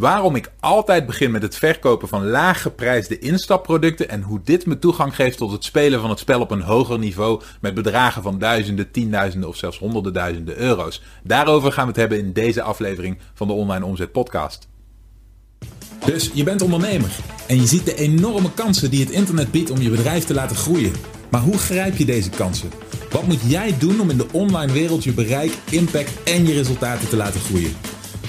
waarom ik altijd begin met het verkopen van laag geprijsde instapproducten en hoe dit me toegang geeft tot het spelen van het spel op een hoger niveau met bedragen van duizenden, tienduizenden of zelfs honderden duizenden euro's. Daarover gaan we het hebben in deze aflevering van de Online Omzet Podcast. Dus je bent ondernemer en je ziet de enorme kansen die het internet biedt om je bedrijf te laten groeien. Maar hoe grijp je deze kansen? Wat moet jij doen om in de online wereld je bereik, impact en je resultaten te laten groeien?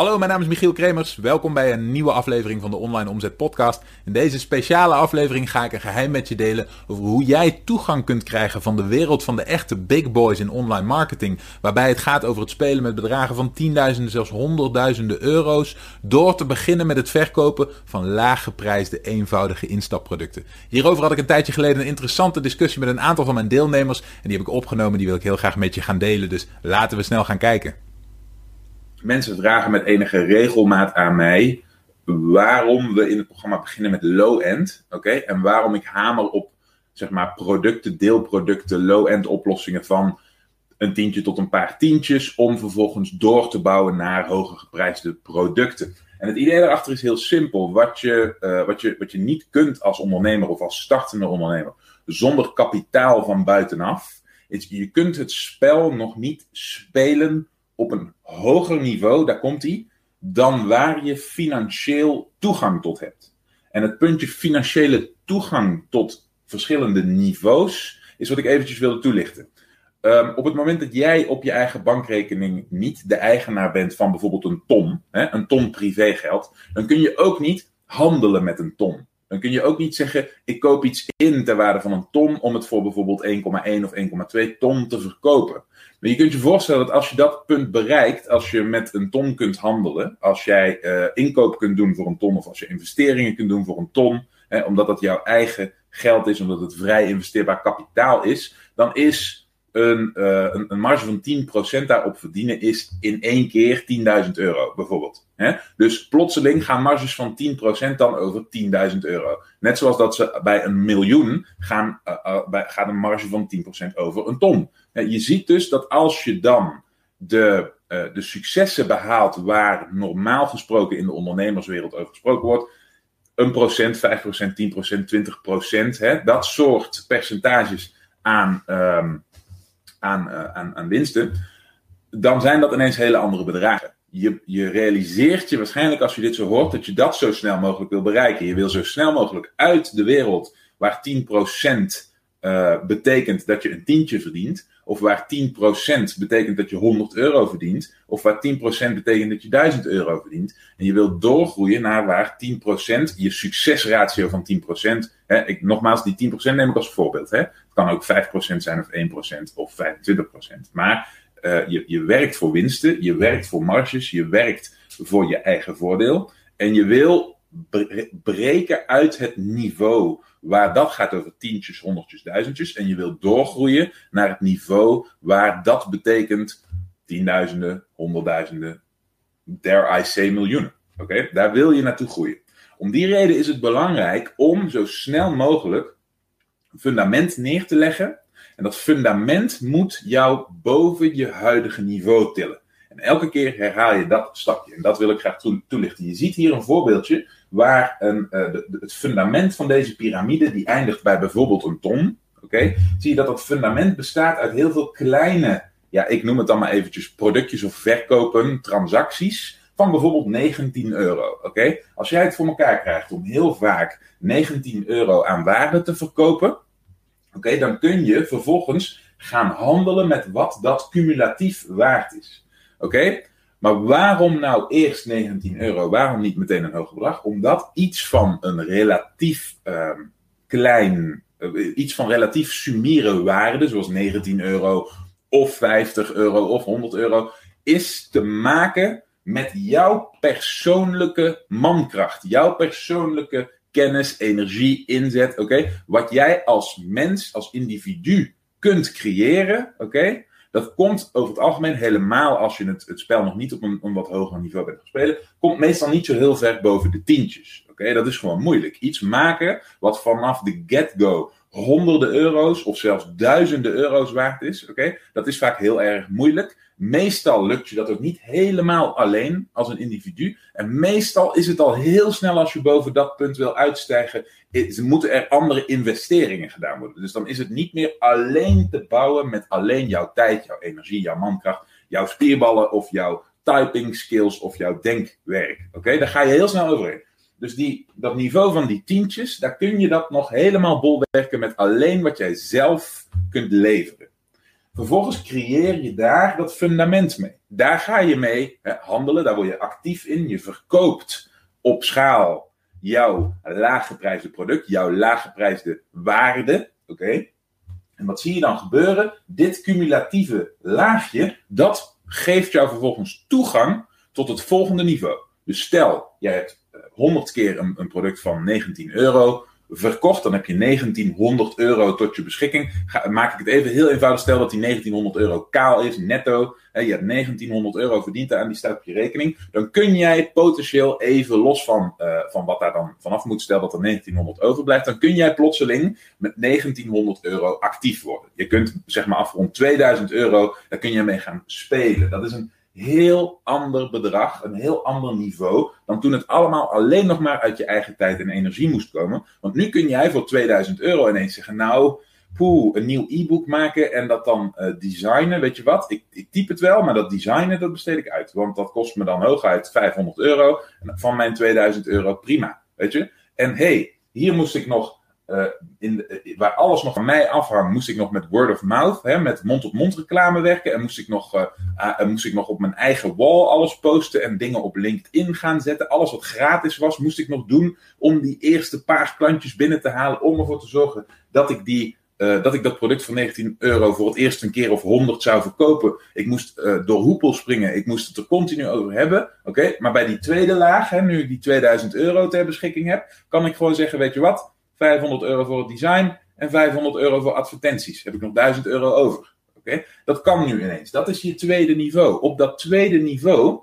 Hallo, mijn naam is Michiel Kremers. Welkom bij een nieuwe aflevering van de Online Omzet Podcast. In deze speciale aflevering ga ik een geheim met je delen over hoe jij toegang kunt krijgen van de wereld van de echte big boys in online marketing. Waarbij het gaat over het spelen met bedragen van tienduizenden, zelfs honderdduizenden euro's. Door te beginnen met het verkopen van laaggeprijsde, eenvoudige instapproducten. Hierover had ik een tijdje geleden een interessante discussie met een aantal van mijn deelnemers. En die heb ik opgenomen, die wil ik heel graag met je gaan delen. Dus laten we snel gaan kijken mensen vragen met enige regelmaat aan mij waarom we in het programma beginnen met low-end. Oké, en waarom ik hamer op zeg maar producten, deelproducten, low-end oplossingen van een tientje tot een paar tientjes, om vervolgens door te bouwen naar hoger geprijsde producten. En het idee daarachter is heel simpel. Wat je, uh, wat, je, wat je niet kunt als ondernemer of als startende ondernemer, zonder kapitaal van buitenaf, is je kunt het spel nog niet spelen op een hoger niveau, daar komt hij, dan waar je financieel toegang tot hebt. En het puntje financiële toegang tot verschillende niveaus is wat ik eventjes wilde toelichten. Um, op het moment dat jij op je eigen bankrekening niet de eigenaar bent van bijvoorbeeld een ton, hè, een ton privégeld, dan kun je ook niet handelen met een ton. Dan kun je ook niet zeggen, ik koop iets in ter waarde van een ton om het voor bijvoorbeeld 1,1 of 1,2 ton te verkopen. Maar je kunt je voorstellen dat als je dat punt bereikt, als je met een ton kunt handelen, als jij uh, inkoop kunt doen voor een ton of als je investeringen kunt doen voor een ton, hè, omdat dat jouw eigen geld is, omdat het vrij investeerbaar kapitaal is, dan is een, uh, een, een, marge van 10% daarop verdienen is in één keer 10.000 euro, bijvoorbeeld. Hè? Dus plotseling gaan marges van 10% dan over 10.000 euro. Net zoals dat ze bij een miljoen gaan, uh, uh, bij, gaat een marge van 10% over een ton. Je ziet dus dat als je dan de, de successen behaalt waar normaal gesproken in de ondernemerswereld over gesproken wordt, een procent, 5 procent, 10 procent, 20 procent, hè, dat soort percentages aan... Um, aan, uh, aan, aan winsten, dan zijn dat ineens hele andere bedragen. Je, je realiseert je waarschijnlijk als je dit zo hoort, dat je dat zo snel mogelijk wil bereiken. Je wil zo snel mogelijk uit de wereld waar 10% uh, betekent dat je een tientje verdient, of waar 10% betekent dat je 100 euro verdient, of waar 10% betekent dat je 1000 euro verdient. En je wilt doorgroeien naar waar 10%, je succesratio van 10%, hè, ik, nogmaals, die 10% neem ik als voorbeeld. Hè. Het kan ook 5% zijn of 1% of 25%. Maar uh, je, je werkt voor winsten, je werkt voor marges, je werkt voor je eigen voordeel. En je wil breken uit het niveau waar dat gaat over tientjes, honderdjes, duizendjes. En je wilt doorgroeien naar het niveau waar dat betekent tienduizenden, honderdduizenden, dare I say miljoenen. Oké, daar wil je naartoe groeien. Om die reden is het belangrijk om zo snel mogelijk een fundament neer te leggen. En dat fundament moet jou boven je huidige niveau tillen. En elke keer herhaal je dat stapje. En dat wil ik graag toelichten. Je ziet hier een voorbeeldje waar een, de, het fundament van deze piramide, die eindigt bij bijvoorbeeld een ton. Oké, zie je dat dat fundament bestaat uit heel veel kleine, ja, ik noem het dan maar eventjes productjes of verkopen, transacties van bijvoorbeeld 19 euro. Oké, als jij het voor elkaar krijgt om heel vaak 19 euro aan waarde te verkopen, oké, dan kun je vervolgens gaan handelen met wat dat cumulatief waard is. Oké, maar waarom nou eerst 19 euro? Waarom niet meteen een hoger bedrag? Omdat iets van een relatief uh, klein, uh, iets van relatief sumiere waarde, zoals 19 euro of 50 euro of 100 euro, is te maken met jouw persoonlijke mankracht, jouw persoonlijke kennis, energie, inzet, oké? Wat jij als mens, als individu kunt creëren, oké? Dat komt over het algemeen helemaal als je het, het spel nog niet op een, wat hoger niveau bent gespeeld, komt meestal niet zo heel ver boven de tientjes. Oké, dat is gewoon moeilijk. Iets maken wat vanaf de get-go honderden euro's of zelfs duizenden euro's waard is. Oké, dat is vaak heel erg moeilijk. Meestal lukt je dat ook niet helemaal alleen als een individu. En meestal is het al heel snel als je boven dat punt wil uitstijgen. Moeten er andere investeringen gedaan worden. Dus dan is het niet meer alleen te bouwen met alleen jouw tijd, jouw energie, jouw mankracht, jouw spierballen of jouw typing skills of jouw denkwerk. Oké, daar ga je heel snel overheen. Dus die, dat niveau van die tientjes, daar kun je dat nog helemaal bolwerken met alleen wat jij zelf kunt leveren. Vervolgens creëer je daar dat fundament mee. Daar ga je mee handelen, daar word je actief in. Je verkoopt op schaal jouw laaggeprijsde product, jouw laaggeprijsde waarde. Oké? En wat zie je dan gebeuren? Dit cumulatieve laagje, dat geeft jou vervolgens toegang tot het volgende niveau. Dus stel, jij hebt 100 keer een, een product van 19 euro verkocht, dan heb je 1900 euro tot je beschikking. Ga, maak ik het even heel eenvoudig, stel dat die 1900 euro kaal is, netto. Hè, je hebt 1900 euro verdiend aan die staat op je rekening. Dan kun jij potentieel even los van, uh, van wat daar dan vanaf moet, stel dat er 1900 overblijft, dan kun jij plotseling met 1900 euro actief worden. Je kunt zeg maar af rond 2000 euro, daar kun je mee gaan spelen. Dat is een heel ander bedrag, een heel ander niveau, dan toen het allemaal alleen nog maar uit je eigen tijd en energie moest komen. Want nu kun jij voor 2000 euro ineens zeggen, nou, poeh, een nieuw e-book maken en dat dan uh, designen, weet je wat, ik, ik typ het wel, maar dat designen, dat besteed ik uit. Want dat kost me dan hooguit 500 euro, van mijn 2000 euro prima, weet je. En hey, hier moest ik nog uh, in uh, waar alles nog van mij afhangt, moest ik nog met word of mouth, hè, met mond-op-mond reclame werken. En moest ik, nog, uh, moest ik nog op mijn eigen wall alles posten en dingen op LinkedIn gaan zetten. Alles wat gratis was, moest ik nog doen om die eerste paar klantjes binnen te halen. Om ervoor te zorgen dat ik, die, dat, ik dat product van 19 euro voor het eerst een keer of 100 zou verkopen. Ik moest door hoepel springen. Ik moest het er continu over hebben. Oké, Maar bij die tweede laag, hè, nu ik die 2000 euro ter beschikking heb, kan ik gewoon zeggen: Weet je wat? 500 euro voor het design en 500 euro voor advertenties. Heb ik nog 1000 euro over. Oké, Dat kan nu ineens. Dat is je tweede niveau. Op dat tweede niveau,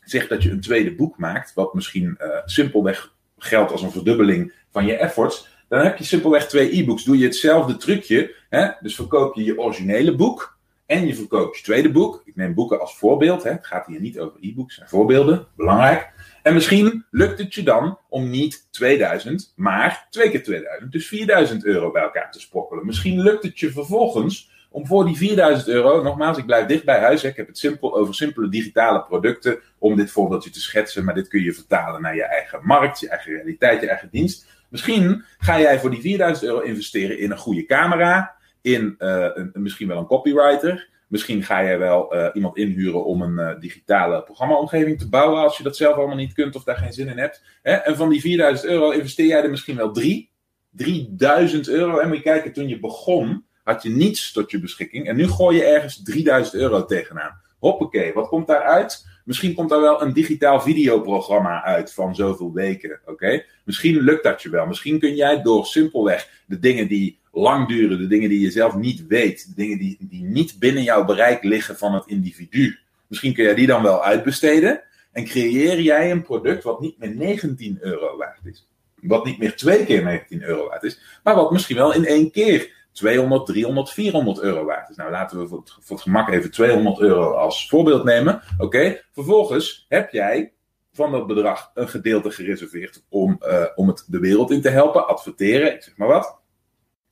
zeg dat je een tweede boek maakt, wat misschien uh, simpelweg geldt als een verdubbeling van je efforts. Dan heb je simpelweg twee e-books. Doe je hetzelfde trucje. Hè? Dus verkoop je je originele boek. En je verkoopt je tweede boek. Ik neem boeken als voorbeeld. Hè. Het gaat hier niet over e-books, voorbeelden. Belangrijk. En misschien lukt het je dan om niet 2000, maar twee keer 2000, dus 4000 euro bij elkaar te sprokkelen. Misschien lukt het je vervolgens om voor die 4000 euro, nogmaals, ik blijf dicht bij huis. Hè. Ik heb het simpel over simpele digitale producten om dit voorbeeldje te schetsen, maar dit kun je vertalen naar je eigen markt, je eigen realiteit, je eigen dienst. Misschien ga jij voor die 4000 euro investeren in een goede camera, in een, misschien wel een copywriter. Misschien ga jij wel uh, iemand inhuren om een uh, digitale programmaomgeving te bouwen als je dat zelf allemaal niet kunt of daar geen zin in hebt. Hè? En van die 4000 euro investeer jij er misschien wel 3. 3000 euro. En moet je kijken, toen je begon had je niets tot je beschikking. En nu gooi je ergens 3000 euro tegenaan. Hoppakee, wat komt daaruit? Misschien komt daar wel een digitaal videoprogramma uit van zoveel weken. Oké? Misschien lukt dat je wel. Misschien kun jij door simpelweg de dingen die lang duren, de dingen die je zelf niet weet, de dingen die, die niet binnen jouw bereik liggen van het individu. Misschien kun jij die dan wel uitbesteden. En creëer jij een product wat niet meer 19 euro waard is. Wat niet meer twee keer 19 euro waard is. Maar wat misschien wel in één keer 200, 300, 400 euro waard is. Nou, laten we voor het, gemak even 200 euro als voorbeeld nemen. Oké, vervolgens heb jij van dat bedrag een gedeelte gereserveerd om, uh, om het de wereld in te helpen, adverteren, ik zeg maar wat.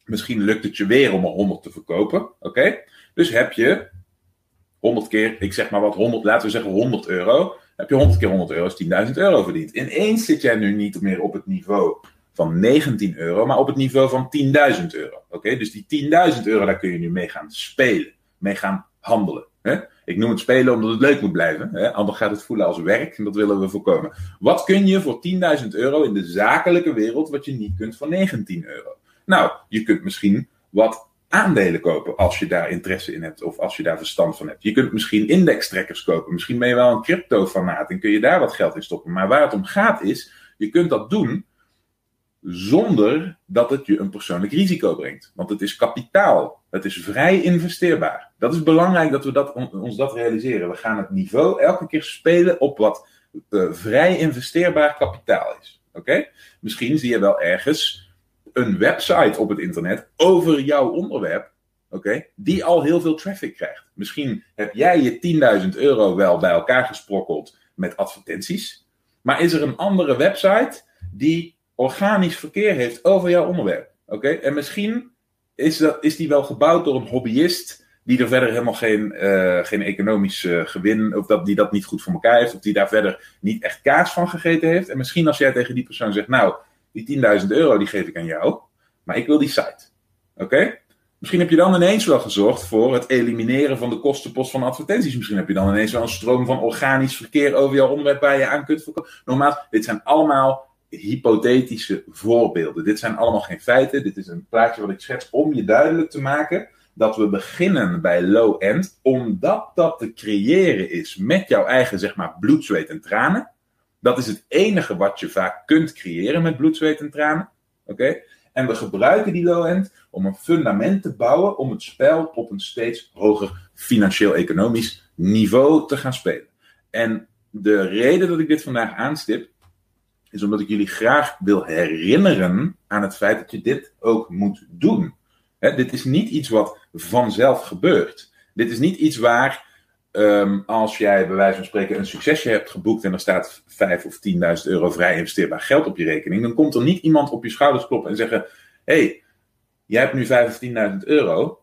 Misschien lukt het je weer om er 100 te verkopen. Oké? Dus heb je 100 keer, ik zeg maar wat, 100, laten we zeggen 100 euro. Heb je 100 keer 100 euro, is 10.000 euro verdiend. Ineens zit jij nu niet meer op het niveau van 19 euro, maar op het niveau van 10.000 euro. Oké? Dus die 10.000 euro, daar kun je nu mee gaan spelen, mee gaan handelen. Hè? Ik noem het spelen omdat het leuk moet blijven. Hè? Anders gaat het voelen als werk en dat willen we voorkomen. Wat kun je voor 10.000 euro in de zakelijke wereld wat je niet kunt voor 19 euro? Nou, je kunt misschien wat aandelen kopen als je daar interesse in hebt of als je daar verstand van hebt. Je kunt misschien indextrekkers kopen. Misschien ben je wel een crypto-fanaat en kun je daar wat geld in stoppen. Maar waar het om gaat is, je kunt dat doen zonder dat het je een persoonlijk risico brengt. Want het is kapitaal. Het is vrij investeerbaar. Dat is belangrijk dat we dat, ons dat realiseren. We gaan het niveau elke keer spelen op wat uh, vrij investeerbaar kapitaal is. Oké? Misschien zie je wel ergens een website op het internet over jouw onderwerp. Oké? Die al heel veel traffic krijgt. Misschien heb jij je 10.000 euro wel bij elkaar gesprokkeld met advertenties. Maar is er een andere website die organisch verkeer heeft over jouw onderwerp. Oké? En misschien is, dat, is die wel gebouwd door een hobbyist die er verder helemaal geen, uh, geen economisch uh, gewin, of dat die dat niet goed voor elkaar heeft, of die daar verder niet echt kaas van gegeten heeft. En misschien als jij tegen die persoon zegt, nou, die 10.000 euro die geef ik aan jou, maar ik wil die site. Oké? Misschien heb je dan ineens wel gezorgd voor het elimineren van de kostenpost van advertenties. Misschien heb je dan ineens wel een stroom van organisch verkeer over jouw onderwerp waar je aan kunt verkopen. Nogmaals, dit zijn allemaal hypothetische voorbeelden. Dit zijn allemaal geen feiten. Dit is een plaatje wat ik schets om je duidelijk te maken dat we beginnen bij low-end, omdat dat te creëren is met jouw eigen, zeg maar, bloed, zweet en tranen. Dat is het enige wat je vaak kunt creëren met bloed, zweet en tranen. Oké? En we gebruiken die low-end om een fundament te bouwen om het spel op een steeds hoger financieel-economisch niveau te gaan spelen. En de reden dat ik dit vandaag aanstip, is omdat ik jullie graag wil herinneren aan het feit dat je dit ook moet doen. dit is niet iets wat vanzelf gebeurt. Dit is niet iets waar, um, als jij bij wijze van spreken een succesje hebt geboekt en er staat 5 of 10.000 euro vrij investeerbaar geld op je rekening, dan komt er niet iemand op je schouders kloppen en zeggen: hey, jij hebt nu 5 of 10.000 euro.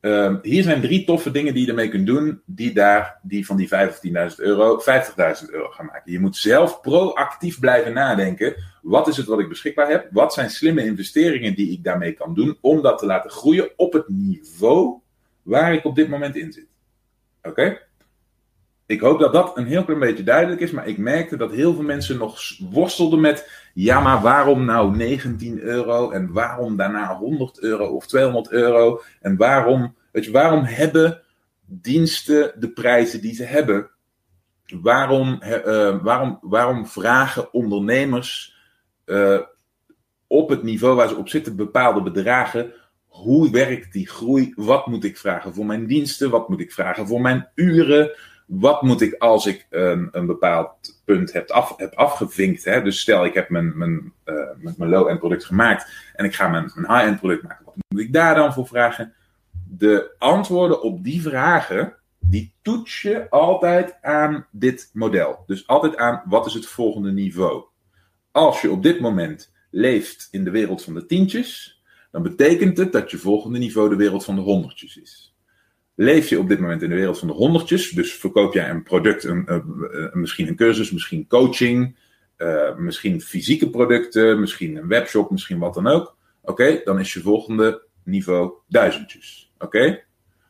Um, hier zijn drie toffe dingen die je ermee kunt doen, die, daar, die van die 5 of 10.000 euro 50.000 euro gaan maken. Je moet zelf proactief blijven nadenken. Wat is het wat ik beschikbaar heb? Wat zijn slimme investeringen die ik daarmee kan doen om dat te laten groeien op het niveau waar ik op dit moment in zit? Oké? Ik hoop dat dat een heel klein beetje duidelijk is, maar ik merkte dat heel veel mensen nog worstelden met: ja, maar waarom nou 19 euro en waarom daarna 100 euro of 200 euro en waarom, weet waarom hebben diensten de prijzen die ze hebben? Waarom, uh, waarom, waarom vragen ondernemers uh, op het niveau waar ze op zitten bepaalde bedragen? Hoe werkt die groei? Wat moet ik vragen voor mijn diensten? Wat moet ik vragen voor mijn uren? wat moet ik als ik een, een bepaald punt heb, af, heb afgevinkt. Hè? Dus stel, ik heb mijn, mijn, uh, mijn low-end product gemaakt en ik ga mijn, mijn high-end product maken. Wat moet ik daar dan voor vragen? De antwoorden op die vragen, die toets je altijd aan dit model. Dus altijd aan wat is het volgende niveau. Als je op dit moment leeft in de wereld van de tientjes, dan betekent het dat je volgende niveau de wereld van de honderdjes is. Leef je op dit moment in de wereld van de honderdjes, dus verkoop jij een product, een, een, misschien een cursus, misschien coaching, uh, misschien fysieke producten, misschien een webshop, misschien wat dan ook. Oké, dan is je volgende niveau duizendjes. Oké?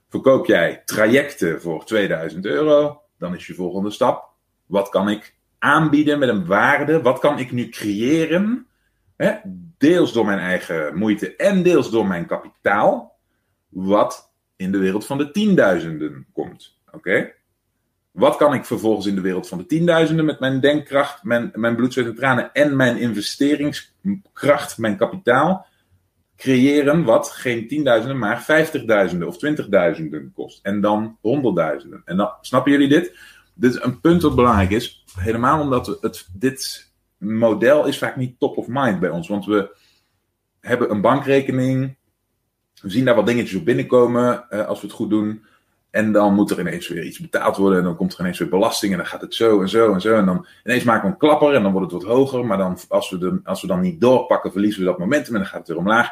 Verkoop jij trajecten voor 2000 euro, dan is je volgende stap. Wat kan ik aanbieden met een waarde? Wat kan ik nu creëren? Deels door mijn eigen moeite en deels door mijn kapitaal. Wat in de wereld van de tienduizenden komt. Oké? Wat kan ik vervolgens in de wereld van de tienduizenden met mijn denkkracht, mijn, mijn bloed, zweet en tranen en mijn investeringskracht, mijn kapitaal creëren wat geen tienduizenden, maar vijftigduizenden of twintigduizenden kost. En dan honderdduizenden. En dan, snappen jullie dit? Dit is een punt wat belangrijk is. Helemaal omdat het, dit model is vaak niet top of mind bij ons. Want we hebben een bankrekening, we zien daar wat dingetjes op binnenkomen uh, als we het goed doen. En dan moet er ineens weer iets betaald worden. En dan komt er ineens weer belasting. En dan gaat het zo en zo en zo. En dan ineens maken we een klapper. En dan wordt het wat hoger. Maar dan, als, we de, als we dan niet doorpakken, verliezen we dat momentum. En dan gaat het weer omlaag.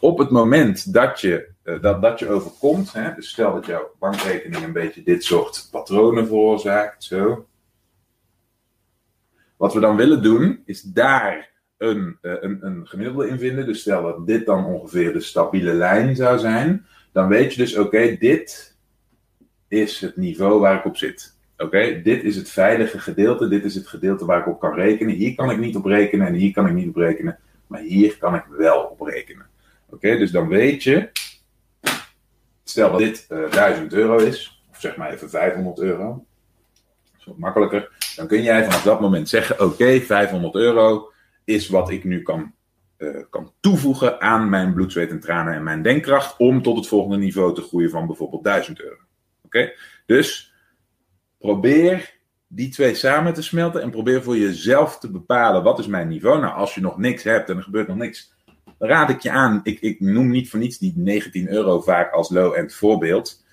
Op het moment dat je, uh, dat, dat je overkomt. Hè, dus stel dat jouw bankrekening een beetje dit soort patronen veroorzaakt. Zo. Wat we dan willen doen, is daar een, eh, een, een gemiddelde in vinden. Dus stel dat dit dan ongeveer de stabiele lijn zou zijn. Dan weet je dus, oké, dit is het niveau waar ik op zit. Oké, dit is het veilige gedeelte. Dit is het gedeelte waar ik op kan rekenen. Hier kan ik niet op rekenen en hier kan ik niet op rekenen. Maar hier kan ik wel op rekenen. Oké, dus dan weet je. Stel dat dit uh, eh, 1000 euro is. Of zeg maar even 500 euro. Makkelijker. Dan kun jij vanaf dat moment zeggen: Oké, 500 euro is wat ik nu kan eh, kan toevoegen aan mijn bloed, zweet en tranen en mijn denkkracht om tot het volgende niveau te groeien van bijvoorbeeld 1000 euro. Oké? Dus probeer die twee samen te smelten en probeer voor jezelf te bepalen wat is mijn niveau. Nou, als je nog niks hebt en er gebeurt nog niks, raad ik je aan. Ik, ik noem niet voor niets die 19 euro vaak als low-end voorbeeld.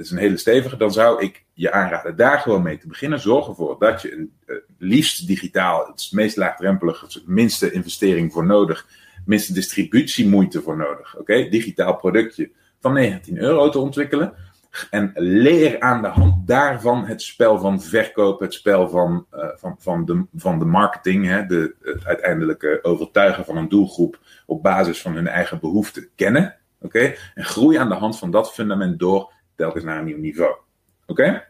Dat is een hele stevige. Dan zou ik je aanraden daar gewoon mee te beginnen. Zorg ervoor dat je een, uh, liefst digitaal, het meest laagdrempelig, het minste investering voor nodig, minste distributiemoeite voor nodig. Oké, digitaal productje van 19 euro te ontwikkelen. En leer aan de hand daarvan het spel van verkoop, het spel van, uh, van, van, de, van de marketing, hè, de, het uiteindelijke overtuigen van een doelgroep op basis van hun eigen behoeften kennen. Oké? En groei aan de hand van dat fundament door telkens naar een nieuw niveau. Oké?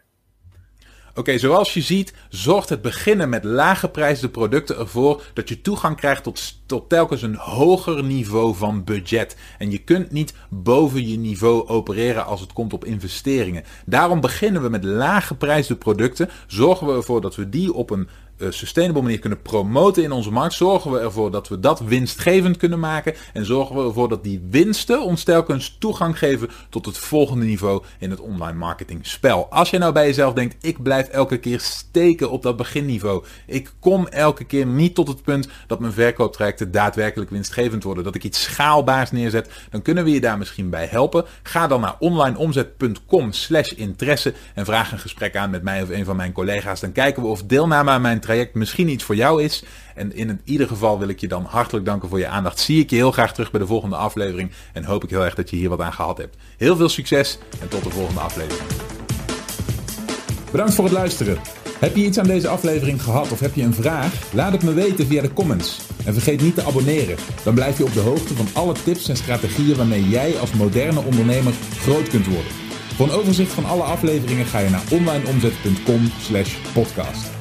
Oké, zoals je ziet, zorgt het beginnen met lage prijzen producten ervoor dat je toegang krijgt tot, tot telkens een hoger niveau van budget. En je kunt niet boven je niveau opereren als het komt op investeringen. Daarom beginnen we met lage prijzen producten. Zorgen we ervoor dat we die op een sustainable manier kunnen promoten in onze markt, zorgen we ervoor dat we dat winstgevend kunnen maken. En zorgen we ervoor dat die winsten ons telkens toegang geven tot het volgende niveau in het online marketing spel. Als je nou bij jezelf denkt, ik blijf elke keer steken op dat beginniveau. Ik kom elke keer niet tot het punt dat mijn verkooptrajecten daadwerkelijk winstgevend worden. Dat ik iets schaalbaars neerzet. Dan kunnen we je daar misschien bij helpen. Ga dan naar onlineomzet.com slash interesse en vraag een gesprek aan met mij of een van mijn collega's. Dan kijken we of deelname aan mijn traject misschien iets voor jou is. En in ieder geval wil ik je dan hartelijk danken voor je aandacht. Zie ik je heel graag terug bij de volgende aflevering. En hoop ik heel erg dat je hier wat aan gehad hebt. Heel veel succes en tot de volgende aflevering. Bedankt voor het luisteren. Heb je iets aan deze aflevering gehad of heb je een vraag? Laat het me weten via de comments. En vergeet niet te abonneren. Dan blijf je op de hoogte van alle tips en strategieën waarmee jij als moderne ondernemer groot kunt worden. Voor een overzicht van alle afleveringen ga je naar onlineomzet.com/podcast.